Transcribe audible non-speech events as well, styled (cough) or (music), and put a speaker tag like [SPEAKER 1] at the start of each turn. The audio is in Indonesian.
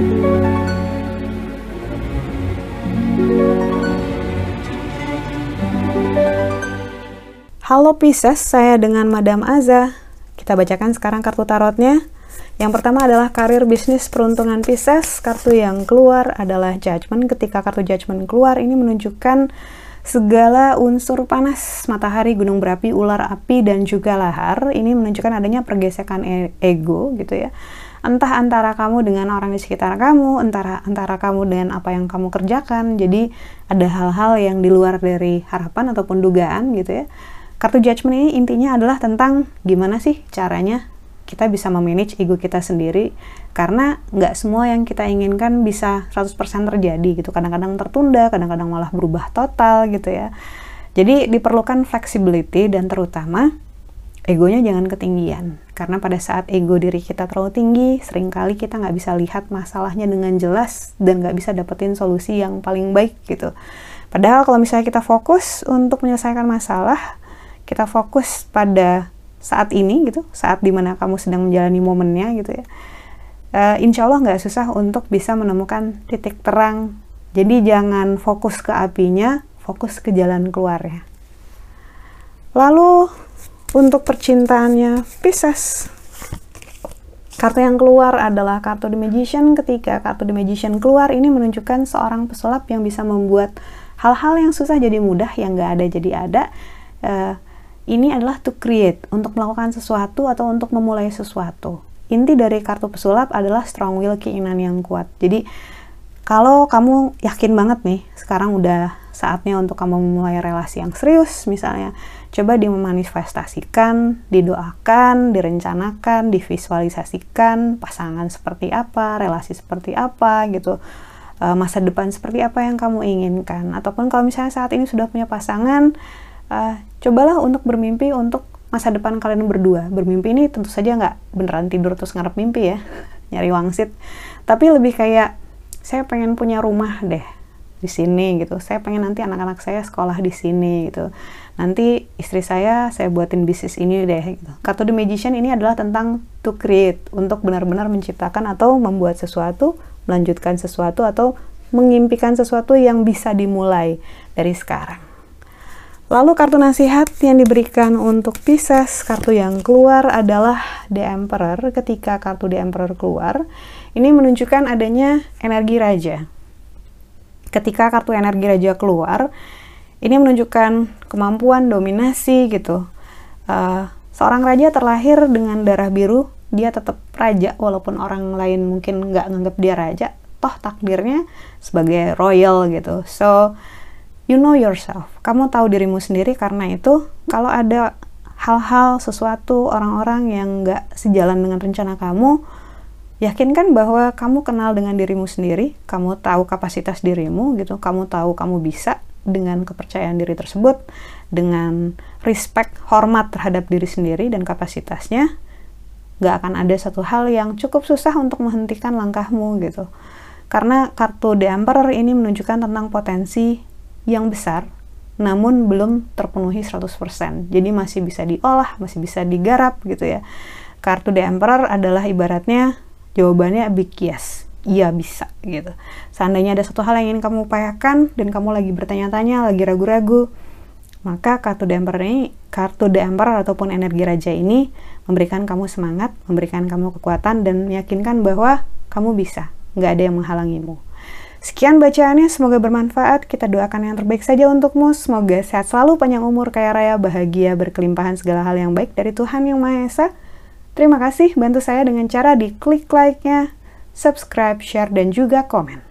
[SPEAKER 1] Halo Pisces, saya dengan Madam Aza. Kita bacakan sekarang kartu tarotnya. Yang pertama adalah karir bisnis peruntungan Pisces. Kartu yang keluar adalah Judgment. Ketika kartu Judgment keluar, ini menunjukkan segala unsur panas, matahari, gunung berapi, ular api, dan juga lahar. Ini menunjukkan adanya pergesekan e ego gitu ya. Entah antara kamu dengan orang di sekitar kamu, antara antara kamu dengan apa yang kamu kerjakan. Jadi ada hal-hal yang di luar dari harapan ataupun dugaan gitu ya Kartu judgment ini intinya adalah tentang gimana sih caranya kita bisa memanage ego kita sendiri karena nggak semua yang kita inginkan bisa 100% terjadi gitu. Kadang-kadang tertunda, kadang-kadang malah berubah total gitu ya. Jadi diperlukan flexibility dan terutama egonya jangan ketinggian. Karena pada saat ego diri kita terlalu tinggi, sering kali kita nggak bisa lihat masalahnya dengan jelas dan nggak bisa dapetin solusi yang paling baik gitu. Padahal kalau misalnya kita fokus untuk menyelesaikan masalah, kita fokus pada saat ini gitu, saat di mana kamu sedang menjalani momennya gitu ya. Uh, insya Allah nggak susah untuk bisa menemukan titik terang. Jadi jangan fokus ke apinya, fokus ke jalan keluar ya. Lalu untuk percintaannya Pisces. Kartu yang keluar adalah kartu The Magician. Ketika kartu The Magician keluar, ini menunjukkan seorang pesulap yang bisa membuat hal-hal yang susah jadi mudah, yang nggak ada jadi ada. Uh, ini adalah to create, untuk melakukan sesuatu atau untuk memulai sesuatu. Inti dari kartu pesulap adalah strong will, keinginan yang kuat. Jadi, kalau kamu yakin banget nih, sekarang udah saatnya untuk kamu memulai relasi yang serius, misalnya, coba dimanifestasikan, didoakan, direncanakan, divisualisasikan, pasangan seperti apa, relasi seperti apa, gitu eh, masa depan seperti apa yang kamu inginkan ataupun kalau misalnya saat ini sudah punya pasangan uh, cobalah untuk bermimpi untuk masa depan kalian berdua. Bermimpi ini tentu saja nggak beneran tidur terus ngarep mimpi ya, (laughs) nyari wangsit. Tapi lebih kayak saya pengen punya rumah deh di sini gitu. Saya pengen nanti anak-anak saya sekolah di sini gitu. Nanti istri saya saya buatin bisnis ini deh gitu. Kartu The Magician ini adalah tentang to create, untuk benar-benar menciptakan atau membuat sesuatu, melanjutkan sesuatu atau mengimpikan sesuatu yang bisa dimulai dari sekarang. Lalu kartu nasihat yang diberikan untuk Pisces, kartu yang keluar adalah The Emperor. Ketika kartu The Emperor keluar, ini menunjukkan adanya energi raja. Ketika kartu energi raja keluar, ini menunjukkan kemampuan dominasi gitu. Uh, seorang raja terlahir dengan darah biru, dia tetap raja walaupun orang lain mungkin nggak nganggap dia raja. Toh takdirnya sebagai royal gitu. So you know yourself. Kamu tahu dirimu sendiri karena itu kalau ada hal-hal sesuatu orang-orang yang nggak sejalan dengan rencana kamu, yakinkan bahwa kamu kenal dengan dirimu sendiri, kamu tahu kapasitas dirimu gitu, kamu tahu kamu bisa dengan kepercayaan diri tersebut, dengan respect, hormat terhadap diri sendiri dan kapasitasnya, nggak akan ada satu hal yang cukup susah untuk menghentikan langkahmu gitu. Karena kartu The Emperor ini menunjukkan tentang potensi yang besar namun belum terpenuhi 100%. Jadi masih bisa diolah, masih bisa digarap gitu ya. Kartu The Emperor adalah ibaratnya jawabannya big yes. Iya bisa gitu. Seandainya ada satu hal yang ingin kamu upayakan dan kamu lagi bertanya-tanya, lagi ragu-ragu, maka kartu The Emperor ini, kartu The ataupun energi raja ini memberikan kamu semangat, memberikan kamu kekuatan dan meyakinkan bahwa kamu bisa, nggak ada yang menghalangimu. Sekian bacaannya, semoga bermanfaat. Kita doakan yang terbaik saja untukmu. Semoga sehat selalu, panjang umur, kaya raya, bahagia, berkelimpahan segala hal yang baik dari Tuhan Yang Maha Esa. Terima kasih, bantu saya dengan cara di klik like-nya, subscribe, share, dan juga komen.